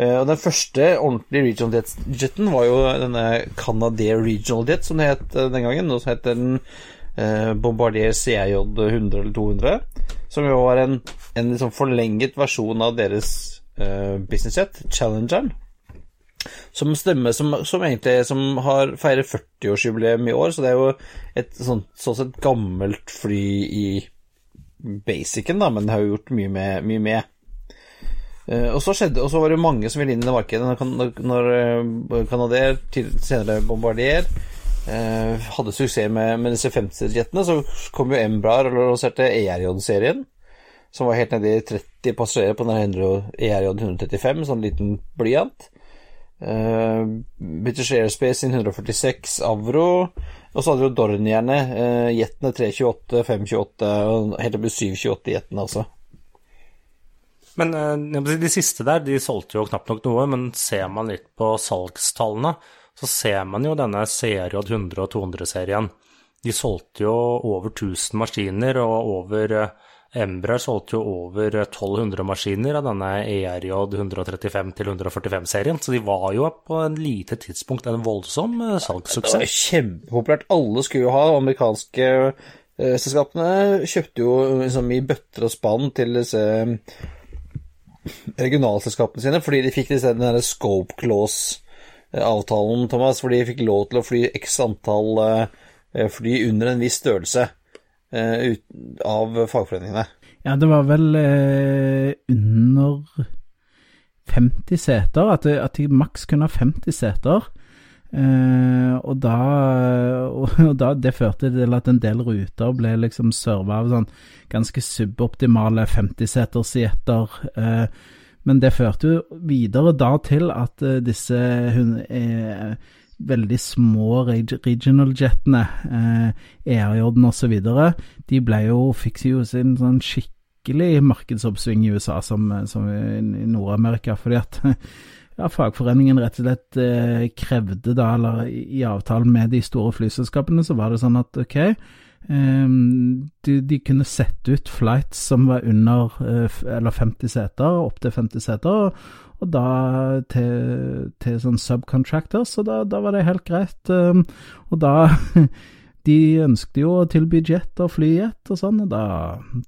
Og Den første ordentlige regional jeten var jo denne Canadair Regional Jet, som det het den gangen. Nå heter den Bombardier CIJ 100 eller 200, som jo var en, en liksom forlenget versjon av deres uh, business jet, Challengeren. Som stemmer som, som egentlig som har feirer 40-årsjubileum i år, så det er jo et sånn, sånn sett gammelt fly i basicen, da, men det har jo gjort mye med. Mye med. Uh, og så skjedde, og så var det mange som ville inn i det markedet når, når uh, Canadair, senere Bombardier, uh, hadde suksess med, med disse 50-jetene. Så kom jo Embraer og lanserte ERJ-serien, som var helt nede i 30 passasjerer på den ERJ 135, sånn liten blyant. British Airspace sin 146 Avro. Og så hadde jo Dornierne, jetene 328, 528 og helt opp til 728-jetene også. Men de siste der, de solgte jo knapt nok noe, men ser man litt på salgstallene, så ser man jo denne CRJ 100 og 200-serien. De solgte jo over 1000 maskiner, og over Embraer solgte jo over 1200 maskiner av denne ERJ 135 145-serien, så de var jo på en lite tidspunkt en voldsom salgssuksess. Det var kjempepopulært. Alle skulle jo ha. Amerikanske eh, selskapene kjøpte jo liksom i bøtter og spann til disse regionalselskapene sine, fordi de fikk den derre scope clause-avtalen, Thomas, hvor de fikk lov til å fly x antall uh, fly under en viss størrelse uh, av fagforeningene. Ja, det var vel uh, under 50 seter, at, at de maks kunne ha 50 seter. Uh, og da, og da Det førte til at en del ruter ble liksom serva av sånn ganske suboptimale 50-setersjetter. Uh, men det førte jo videre da til at uh, disse uh, veldig små regional-jettene, ERJ-en osv., de ble jo, fikk jo sin sånn skikkelig markedsoppsving i USA som, som i Nord-Amerika. fordi at ja, fagforeningen rett og slett eh, krevde da, eller i avtalen med de store flyselskapene, så var det sånn at ok, eh, de, de, kunne sette ut flights som var under eh, eller 50 seter, opptil 50 seter, og, og da til, til sånn subcontractors, og da, da, var det helt greit. og da de ønsket jo å tilby jet og flyjet og sånn, og da,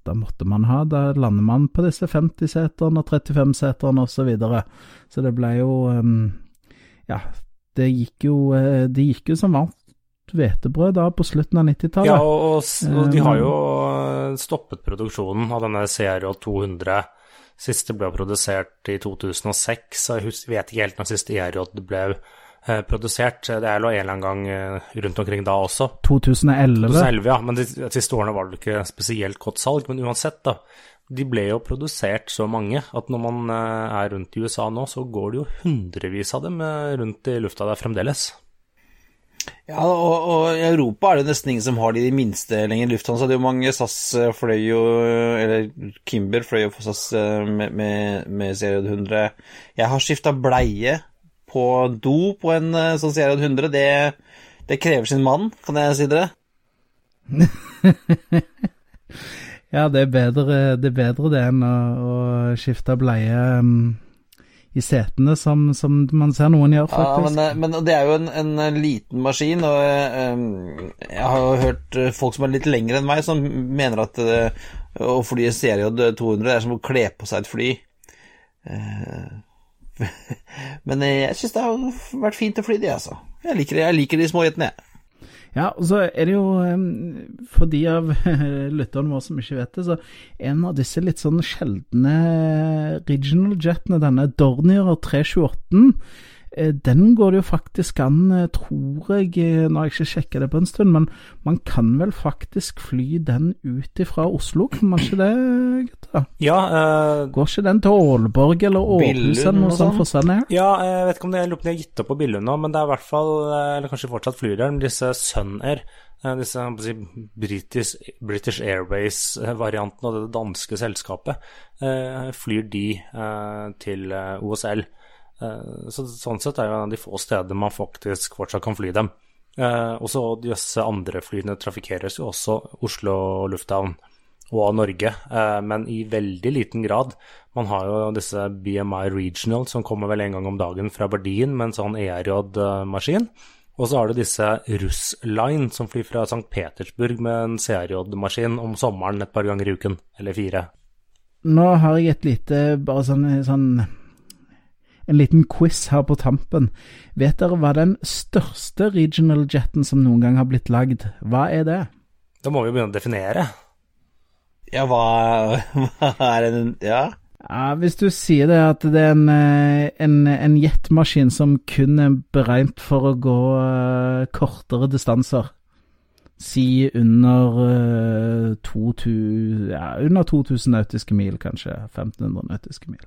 da, måtte man ha Da lander man på disse 50-seterne og 35-seterne og så videre. Så det ble jo um, Ja, det gikk jo, eh, det gikk jo som varmt hvetebrød da på slutten av 90-tallet. Ja, og, og, og, de har jo eh, stoppet produksjonen av denne CRO 200. Siste ble produsert i 2006, så jeg vet ikke helt når siste ERJ ble produsert. Det er jo en eller annen gang eh, rundt omkring da også. 2011? 2011 ja, men de siste årene var det ikke spesielt godt salg. Men uansett, da. De ble jo produsert så mange at når man eh, er rundt i USA nå, så går det jo hundrevis av dem rundt i lufta der fremdeles. Ja, og, og, i Europa er det nesten ingen som har de minste lenger. Lufthansa hadde jo mange. SAS eh, fløy jo Eller Kimber fløy jo for SAS eh, med, med, med Seriod 100. Jeg har skifta bleie på do på en eh, sånn Seriod 100. Det, det krever sin mann, kan jeg si dere. ja, det er bedre det, er bedre det enn å, å skifte bleie um i setene, som, som, man ser noen gjør, faktisk. Ja, men, eh, men det er jo en, en liten maskin, og um, jeg har jo hørt folk som er litt lengre enn meg, som mener at uh, å fly CRJ 200 er som å kle på seg et fly. Uh, men jeg syns det har vært fint å fly de, altså. Jeg liker, jeg liker de små jentene, jeg. Ja, og så er det jo, for de av lytterne våre som ikke vet det, så en av disse litt sånn sjeldne regional jetene, denne Dornier 328 Eh, den går det jo faktisk an, eh, tror jeg, eh, nå har jeg ikke sjekka det på en stund, men man kan vel faktisk fly den ut ifra Oslo, kan man ikke det, gutta? Ja. Uh, går ikke den til Ålborg eller Århus eller noe sånt for Sun Ja, jeg vet ikke om det, er, de har gitt opp på Billund nå, men det er i hvert fall, eller kanskje fortsatt flyr der, disse Sun Air. Disse si, British, British Airways-variantene og det danske selskapet flyr de til OSL. Eh, så, sånn sett er det en av de få steder man faktisk fortsatt kan fly dem. Eh, og så disse andre flyene trafikkeres jo også Oslo lufthavn og Norge, eh, men i veldig liten grad. Man har jo disse BMI Regional som kommer vel en gang om dagen fra Bardin med en sånn ERJ-maskin. Og så har du disse Russline som flyr fra St. Petersburg med en CRJ-maskin om sommeren et par ganger i uken, eller fire. Nå har jeg et lite bare sånn, sånn en liten quiz her på tampen. Vet dere hva den største regional jeten som noen gang har blitt lagd, hva er det? Da må vi begynne å definere. Ja, hva, hva er en Ja? Ja, Hvis du sier det at det er en, eh, en, en jetmaskin som kun er beregnet for å gå uh, kortere distanser, si under, uh, 2000, ja, under 2000 nautiske mil, kanskje 1500 nautiske mil.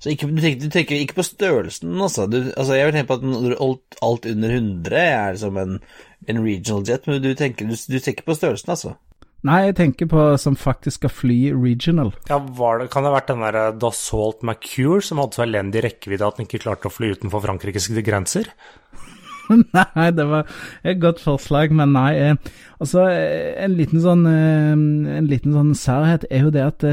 Så ikke, du, tenker, du, tenker, ikke på størrelsen, altså. Du, altså jeg vil tenke på at alt, alt under 100 er som en, en regional jet, men du tenker, du, du tenker på størrelsen, altså. Nei, jeg tenker på som faktisk skal fly regional. Ja, det, Kan det ha vært den der eh, Dassault Macure som hadde så elendig rekkevidde at den ikke klarte å fly utenfor Frankrikes grenser? nei, det var et godt forslag, men nei. Eh, altså, eh, en liten sånn eh, En liten sånn særhet er jo det at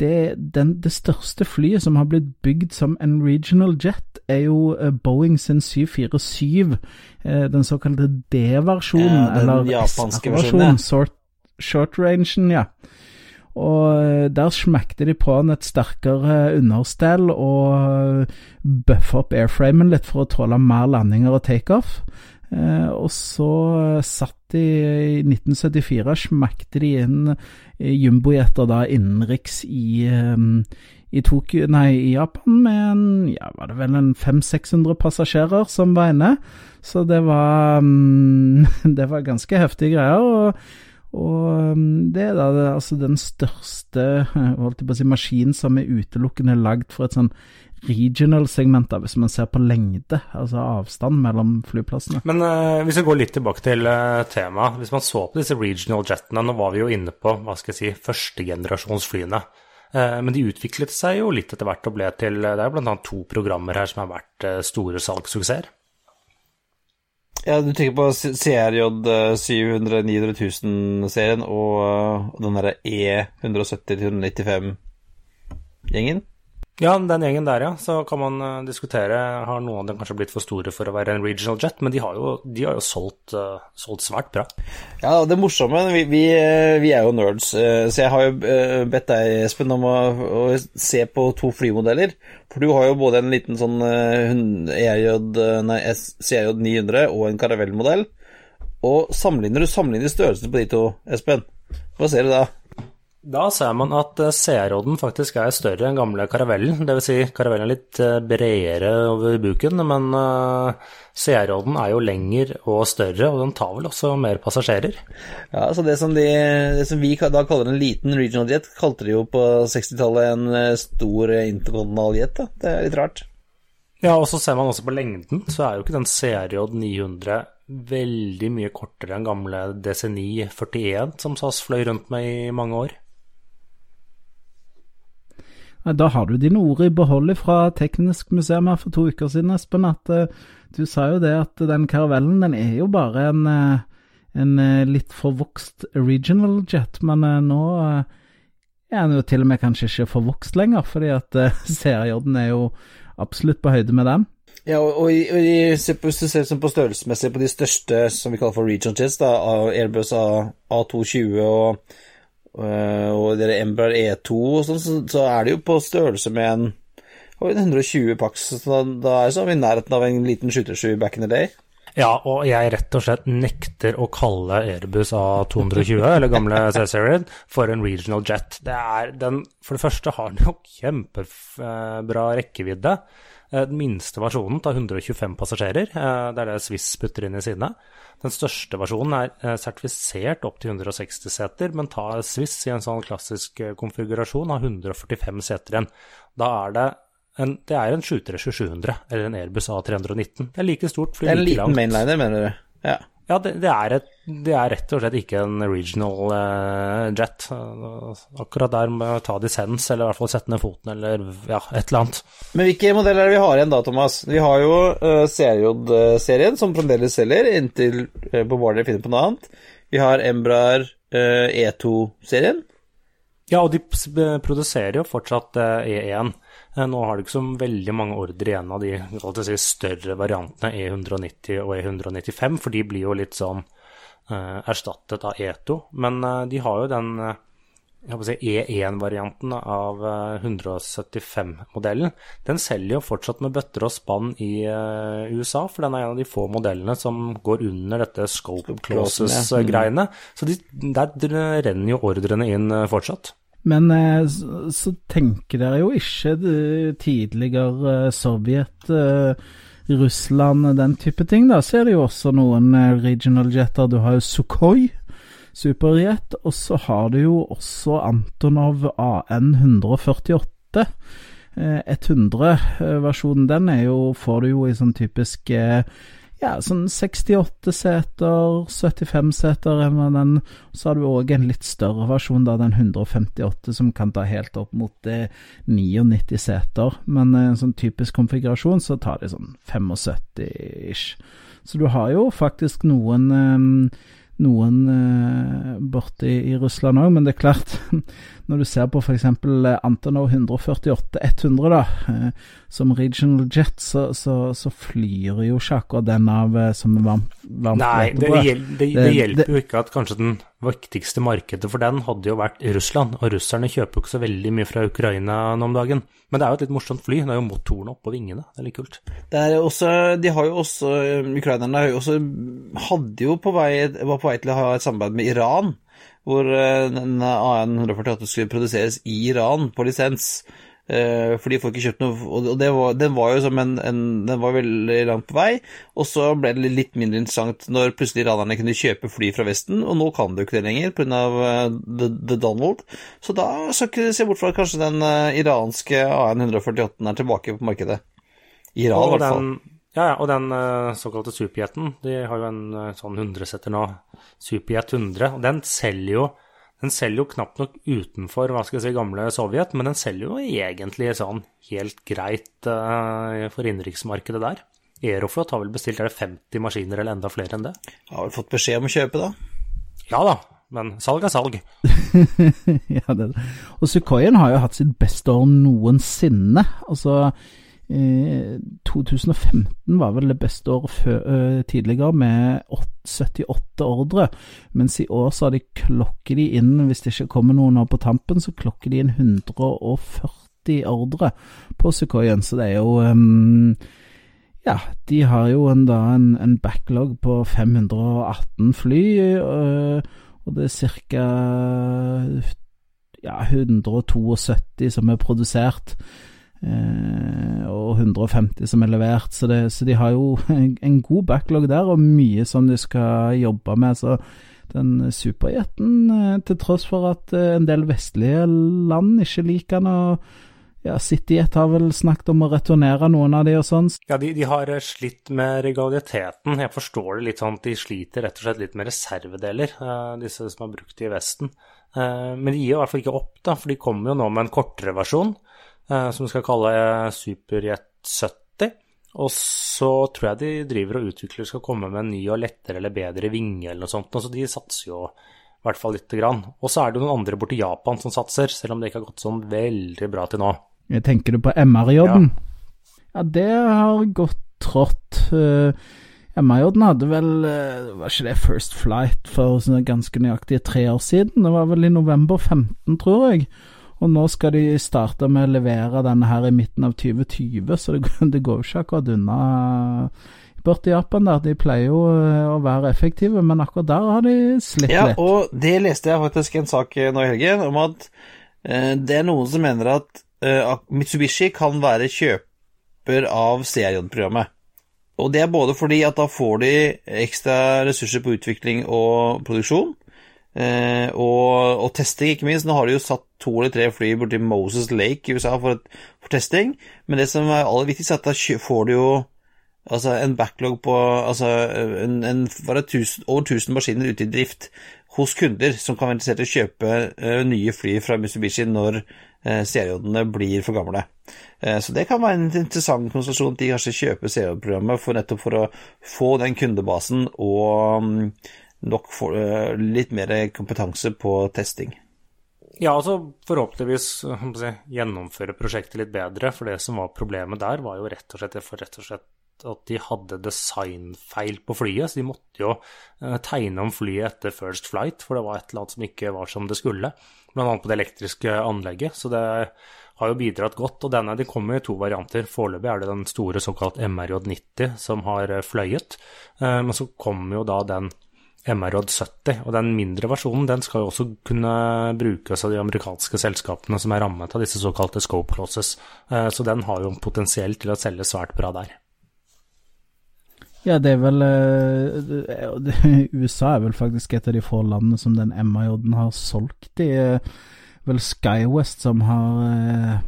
det, den, det største flyet som har blitt bygd som en regional jet, er jo Boeing sin 747, den såkalte D-versjonen, ja, eller S-versjonen, short, short rangen, ja. Og eh, der smekte de på en et sterkere understell og eh, bøffa opp airframen litt for å tåle mer landinger og takeoff. Eh, og så satt de i 1974, smakte de inn jumbojeter da innenriks i, i, Tokyo, nei, i Japan med en, ja, var det vel en 500-600 passasjerer som var inne. Så det var, det var ganske heftige greier. og og um, det er da altså den største holdt jeg på å si, maskinen som er utelukkende lagd for et sånn regional segment, da, hvis man ser på lengde, altså avstand mellom flyplassene. Men uh, hvis vi går litt tilbake til uh, temaet. Hvis man så på disse regional jetene, nå var vi jo inne på hva skal jeg si, førstegenerasjonsflyene. Uh, men de utviklet seg jo litt etter hvert og ble til Det er bl.a. to programmer her som har vært uh, store salgssuksesser. Ja, du tenker på CRJ 700 900 000-serien og den derre E170-195-gjengen? Ja, den gjengen der, ja. Så kan man uh, diskutere. Har noen av dem kanskje blitt for store for å være en regional jet, men de har jo, de har jo solgt, uh, solgt, svært bra. Ja, det morsomme Vi, vi, eh, vi er jo nerds, så jeg har jo bedt deg, Espen, om å, å, se på to flymodeller. For du har jo både en liten sånn CRJ 900 og en Caravelle-modell. Og sammenligner du sammenligner størrelsen på de to, Espen? Hva ser du da? Da ser man at eh, CR-odden faktisk er større enn gamle karavellen. Dvs. Si, karavellen er litt eh, bredere over buken, men eh, CR-odden er jo lengre og større, og den tar vel også mer passasjerer. Ja, så det som, de, det som vi da kaller en liten regional jet, kalte de jo på 60-tallet en stor intercontinental jet. Da. Det er litt rart. Ja, og så ser man også på lengden, så er jo ikke den CRJ 900 veldig mye kortere enn gamle DC941 som SAS fløy rundt med i mange år. Da har du dine ord i behold fra Teknisk museum her for to uker siden, Espen. At uh, du sa jo det at den karavellen den er jo bare en, uh, en uh, litt forvokst original jet, men nå er den jo til og med kanskje ikke forvokst lenger, fordi at CRJ-en er jo absolutt på høyde med den. Ja, og, og, og hvis du ser på størrelsesmessig på de største som vi kaller for regional jets, da, Airbus A220 og Eh, og det Embraer E2 og sånn, så, så, er det jo på størrelse med en, en 120 Pax. Så da, da er vi i nærheten av en liten 737 back in the day. Ja, og jeg rett og slett nekter å kalle Airbus A220, eller gamle C-Series, for en regional jet. Det den, for det første har den jo kjempebra rekkevidde. Eh, den minste versjonen tar 125 passasjerer. Eh, det er det Swiss putter inn i sine. Den største versjonen er eh, sertifisert opp til 160 seter, men tar Swiss i en sånn klassisk konfigurasjon har 145 seter igjen. Da er det en, det er en 737-700 eller en Airbus A319. Det er like stort. Det er en liten mainliner, mener du? Ja. Ja, det, det, er et, det, er rett og slett ikke en regional uh, jet. Akkurat der må jeg ta dissens, eller i hvert fall sette ned foten, eller ja, et eller annet. Men hvilke modeller er det vi har igjen da, Thomas? Vi har jo uh, CRJ-serien, som fremdeles selger, inntil uh, Bombardier finner på noe annet. Vi har Embraer uh, E2-serien. Ja, og de produserer jo fortsatt E1. Eh, nå har du ikke så veldig mange ordre igjen av de si, større variantene E190 og E195, for de blir jo litt sånn eh, erstattet av E2. Men eh, de har jo den uh, si E1-varianten av 175-modellen. Den selger jo fortsatt med bøtter og spann i USA, for den er en av de få modellene som går under dette scope clauses-greiene. Så de, der renner jo ordrene inn fortsatt. Men eh, så tenker dere jo ikke tidligere eh, Sovjet, eh, Russland, den type ting. Da så er det jo også noen regional jeter. Du har jo Sukhoi superjet, og så har du jo også Antonov AN 148. 100-versjonen, den er jo, får du jo i sånn typisk ja, sånn 68 seter, 75 seter den. Så har du òg en litt større versjon, da, den 158, som kan ta helt opp mot eh, 99 seter. Men eh, en sånn typisk konfigurasjon så tar de sånn 75-ish. Så du har jo faktisk noen eh, noen eh, borte i, i Russland òg, men det er klart Når du ser på f.eks. Antonov 148-100 da, eh, som regional jet, så, så, så, flyr jo ikke akkurat den av eh, som varmt, varm Nei, det, det, det, det, hjelper jo ikke at kanskje den viktigste markedet for den hadde jo vært Russland, og russerne kjøper jo ikke så veldig mye fra Ukraina nå om dagen. Men det er jo et litt morsomt fly, det er jo motoren oppå vingene, det er litt kult. Det er også, de har jo også, Ukrainerne har jo også, hadde jo på vei, var på vei til å ha et samarbeid med Iran hvor en den AN148 skulle produseres i Iran på lisens. fordi for de får ikke kjøpt noe Og det var, den var jo som en, en, Den var veldig langt på vei, og så ble det litt mindre interessant når plutselig iranerne kunne kjøpe fly fra Vesten, og nå kan du ikke det lenger pga. Uh, the, the Donald. Så da skal ikke se bort fra at kanskje den uh, iranske AN148 er tilbake på markedet. Iran, i hvert fall. Ja, ja, og den uh, såkalte superjeten, de har jo en uh, sånn 100-setter nå, Superjet 100, og den selger jo den selger jo knapt nok utenfor hva skal jeg si, gamle Sovjet, men den selger jo egentlig sånn helt greit uh, for innenriksmarkedet der. Aeroflot har vel bestilt er det 50 maskiner eller enda flere enn det? Har vel fått beskjed om å kjøpe, da? Ja da, men salg er salg. ja, det. Og Sukhoien har jo hatt sitt beste år noensinne. Altså, 2015 var vel det beste året før, uh, tidligere, med 78 ordre. Mens i år så har de klokker de inn, hvis det ikke kommer noen nå på tampen, så klokker de inn 140 ordre på Sukhoien. Så det er jo um, Ja, de har jo en, da en, en backlog på 518 fly, uh, og det er ca. Ja, 172 som er produsert. Eh, og 150 som er levert, så, det, så, de har jo en god backlog der, og mye som de skal jobbe med. Så den superjeten, eh, til tross for at eh, en del vestlige land ikke liker den, og ja, CityJet har vel snakket om å returnere noen av de og sånn. Ja, de, de har slitt med regaliteten. Jeg forstår det litt sånn at de sliter rett og slett litt med reservedeler, disse som har brukt i Vesten. Men de gir i hvert fall ikke opp, da, for de kommer jo nå med en kortere versjon, som vi skal kalle Superjet 70. Og så tror jeg de driver og utvikler skal komme med en ny og lettere eller bedre vinge eller noe sånt. Så de satser jo i hvert fall lite grann. Og så er det jo noen andre borti Japan som satser, selv om det ikke har gått sånn veldig bra til nå. Jeg tenker du på MR-jobben? Ja. ja. det har gått trått. Uh, MR-jobben hadde vel Var ikke det First Flight for ganske nøyaktig tre år siden? Det var vel i november 15, tror jeg. Og nå skal de starte med å levere denne her i midten av 2020, så det, det går jo ikke akkurat unna borti Japan der. De pleier jo eh, å være effektive, men akkurat der har de slitt ja, litt. Ja, og det leste jeg faktisk en sak nå i helgen om at uh, det er noen som mener at uh, Mitsubishi kan være kjøper av CRJ-programmet. Og det er både fordi at da får de ekstra ressurser på utvikling og produksjon, uh, og, og, testing, ikke minst. Nå har de jo satt to eller tre fly borti Moses Lake i USA for, for testing, men det som er aller viktigst, er at da får du jo Altså en backlog på altså en, en, tusen, over 1000 maskiner ute i drift hos kunder som kan være interessert i å kjøpe uh, nye fly fra Mitsubishi når uh, seriodene blir for gamle. Uh, så det kan være en interessant konstellasjon at de kanskje kjøper seriodeprogrammet for nettopp for å få den kundebasen og um, nok for, litt mer kompetanse på testing. Ja, altså forhåpentligvis si, gjennomføre prosjektet litt bedre, for det som var problemet der, var jo rett og slett, rett og slett at de hadde designfeil på flyet, så de måtte jo eh, tegne om flyet etter First Flight, for det var et eller annet som ikke var som det skulle. Blant annet på det elektriske anlegget, så det har jo bidratt godt. Og denne de kommer i to varianter. Foreløpig er det den store såkalt MRJ90 som har eh, fløyet, eh, men så kommer jo da den MRJ70, og den mindre versjonen den skal jo også kunne brukes av de amerikanske selskapene som er rammet av disse såkalte scope clauses, så den har jo potensielt til å selge svært bra der. Ja, det er vel uh, USA er vel faktisk et av de få landene som den MIJ-en har solgt. Er vel SkyWest som har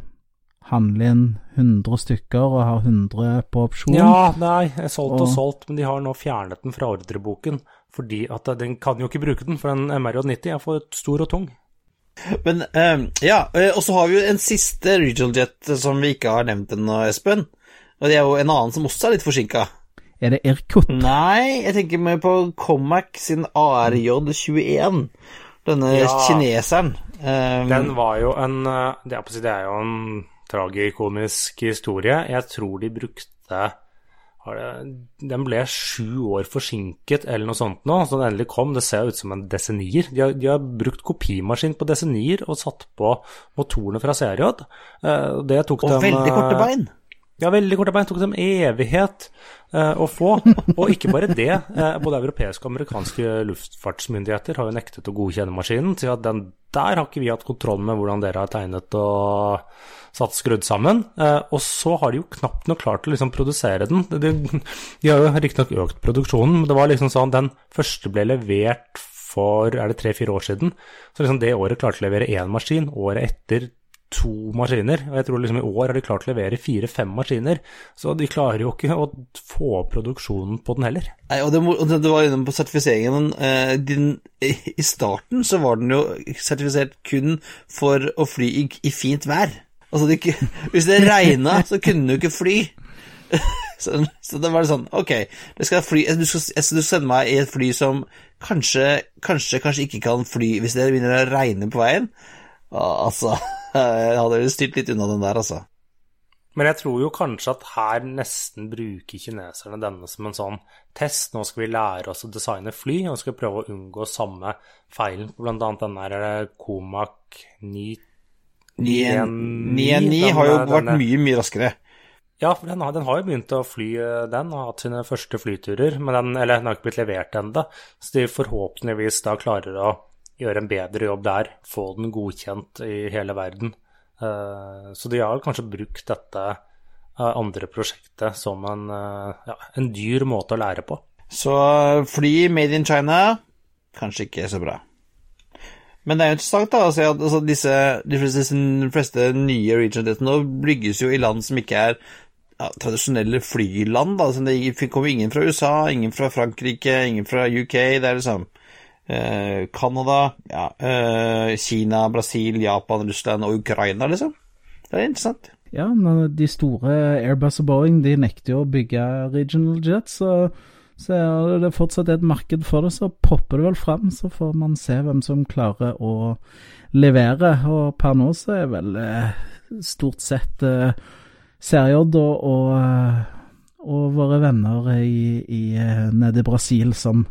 handlet inn 100 stykker og har 100 på opsjon. Ja, nei, solgt og, og solgt, men de har nå fjernet den fra ordreboken. Fordi at den kan jo ikke bruke den, for en MRJ90 er for stor og tung. Men um, ja, og så har vi jo en siste regional jet som vi ikke har nevnt ennå, Espen. Og det er jo en annen som også er litt forsinka. Er det Irkut? Nei, jeg tenker meg på Comac sin ARJ21. Denne ja, kineseren. Um, den var jo en eh, det er, det er jo en tragikomisk historie. Jeg tror de brukte den ble sju år forsinket eller noe sånt nå, så den endelig kom. Det ser ut som en desenier. De har, de har brukt kopimaskin på desenier og satt på motorene fra CRJ. Eh, det tok og dem veldig korte eh, bein. Ja, veldig korte bein. Tok dem evighet eh, å få. Og ikke bare det. Eh, både europeiske og amerikanske luftfartsmyndigheter har jo nektet å godkjenne maskinen. Så at den der har ikke vi hatt kontroll med hvordan dere har tegnet og satt skrudd sammen. Uh, og så har de jo knapt nok klart å liksom produsere den. De, de har jo riktignok økt produksjonen, men det var liksom sånn den første ble levert for er det tre-fire år siden. Så liksom det året klarte å levere én maskin. Året etter to maskiner. Og jeg tror liksom i år har de klart å levere fire-fem maskiner. Så de klarer jo ikke å få produksjonen på den heller. Nei, og det, og det var inne på sertifiseringen. Eh, din, I starten så var den jo sertifisert kun for å fly i, i fint vær. Altså, de, hvis det regna, så kunne du ikke fly. Så, så det var sånn Ok, skal fly, du, skal, du skal sende meg i et fly som kanskje, kanskje, kanskje ikke kan fly hvis det begynner å regne på veien. Altså Jeg hadde styrt litt unna den der, altså. Men jeg tror jo kanskje at her nesten bruker kineserne denne som en sånn test. Nå skal vi lære oss å designe fly, og skal prøve å unngå samme feilen. Blant annet den der Comac 919 har jo vært mye, mye raskere. Ja, for den har, den har, jo begynt å fly, eh, den, Har hatt sine første flyturer. Men den, eller den har ikke blitt levert ennå, så de forhåpentligvis da klarer å gjøre en bedre jobb der, få den godkjent i hele verden. Eh, så de har kanskje brukt dette eh, andre prosjektet som en, eh, ja, en dyr måte å lære på. Så fly made in China kanskje ikke så bra. Men det er jo interessant da, å se at altså, disse, de fleste, de fleste nye region-jetene nå bygges jo i land som ikke er ja, tradisjonelle flyland. Da. Altså, det kommer ingen fra USA, ingen fra Frankrike, ingen fra UK. Det er liksom eh, Canada, ja, eh, Kina, Brasil, Japan, Russland og Ukraina, liksom. Det er interessant. Ja, de store Airbus og Boeing de nekter jo å bygge regional jets. så så er det fortsatt et marked for det, så popper det vel fram. Så får man se hvem som klarer å levere. Og per nå så er vel eh, stort sett eh, CRJ og, og, eh, og, våre venner i, i, eh, nede i Brasil som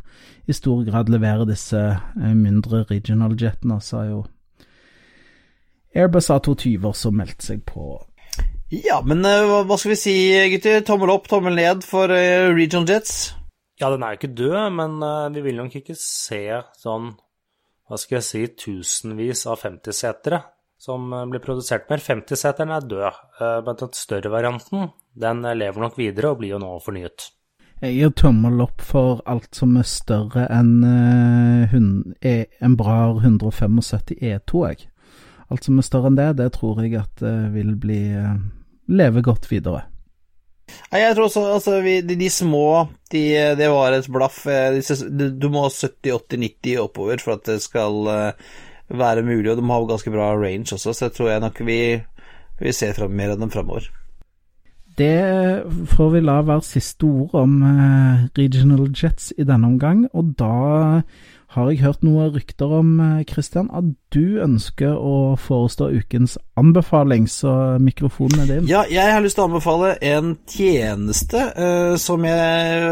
i stor grad leverer disse mindre regional jetene. Så har jo Airbus A220 også meldt seg på. Ja, men hva skal vi si, gutter? Tommel opp, tommel ned for regional jets? Ja, den er jo ikke død, men uh, vi vil nok ikke se sånn, hva skal jeg si, tusenvis av 50-setere som uh, blir produsert mer. 50-seteren er død, uh, men den større varianten, den lever nok videre og blir jo nå fornyet. Jeg gir tommel opp for alt som er større enn e, en Brar 175 E2, jeg. Alt som er større enn det, det tror jeg at vil bli leve godt videre. Nei, jeg tror også altså, vi, de, de, små, de, det var et blaff. Eh, du må ha 70-80-90 oppover for at det skal uh, være mulig, og de har ganske bra range også, så jeg tror jeg nok vi, vi ser frem mer av dem framover. Det får vi la være siste ord om uh, regional jets i denne omgang, og da har jeg hørt noen rykter om, eh, Christian, at du ønsker å forestå ukens anbefaling, så mikrofonen er din. Ja, jeg har lyst til å anbefale en tjeneste uh, som jeg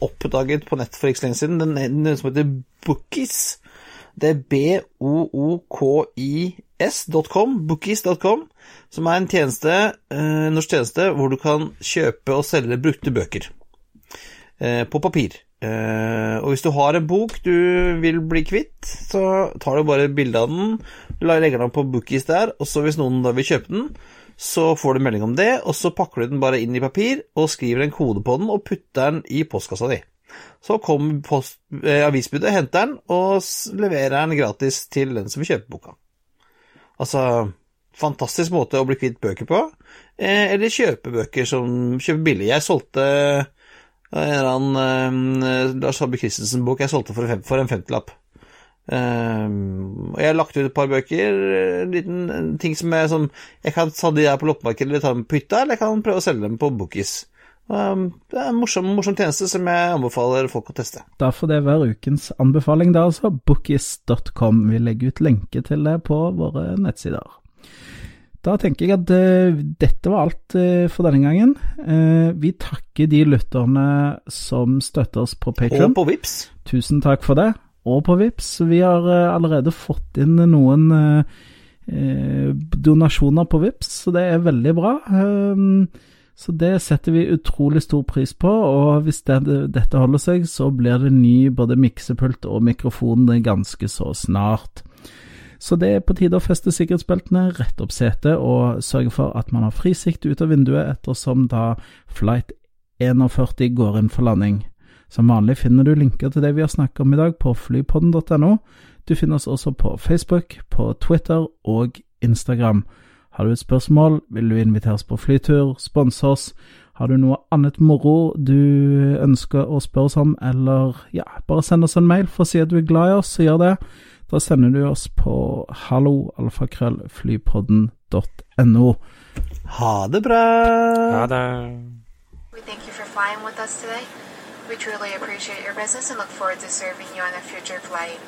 oppdaget på nett for ikke så lenge siden, den, den som heter Bookies. Det er b-o-o-k-i-s.com, bookies.com, som er en tjeneste, uh, norsk tjeneste hvor du kan kjøpe og selge brukte bøker uh, på papir. Uh, og hvis du har en bok du vil bli kvitt, så tar du bare bilde av den, legger den på Bookies der, og så hvis noen da vil kjøpe den, så får du melding om det, og så pakker du den bare inn i papir og skriver en kode på den og putter den i postkassa di. Så kommer eh, avisbudet, henter den og leverer den gratis til den som vil kjøpe boka. Altså fantastisk måte å bli kvitt bøker på, eh, eller kjøpe bøker som kjøper billig. Jeg solgte en uh, Lars Saabye Christensen-bok jeg solgte for, for en femtilapp. Um, og jeg har lagt ut et par bøker, en liten ting som er sånn Jeg kan ta de der på loppemarkedet eller ta dem på hytta, eller jeg kan prøve å selge dem på Bookies. Um, det er en morsom, morsom, tjeneste som jeg anbefaler folk å teste. Da får det være ukens anbefaling, da altså. Bookies.com. Vi legger ut lenke til det på våre nettsider. Da tenker jeg at uh, dette var alt uh, for denne gangen. Uh, vi takker de lytterne som støtter oss på Patron. Og på Vips. Tusen takk for det. Og på Vips. Vi har allerede fått inn noen donasjoner på Vips, så det er veldig bra. så det setter vi utrolig stor pris på, og hvis det, dette holder seg, så blir det ny både miksepult og mikrofon ganske så snart. Så det er på tide å feste sikkerhetsbeltene, rette opp setet og sørge for at man har frisikt ut av vinduet ettersom da flight 41 går inn for landing. Som vanlig finner du linker til det vi har snakket om i dag på flypodden.no. Du finner oss også på Facebook, på Twitter og Instagram. Har du et spørsmål, vil du inviteres på flytur, sponse oss, har du noe annet moro du ønsker å spørre oss om, eller ja, bare send oss en mail for å si at du er glad i oss, så gjør det. Da sender du oss på halloalfakrøllflypodden.no. Ha det bra! Ha det. We thank you for flying with us today. We truly appreciate your business and look forward to serving you on a future flight.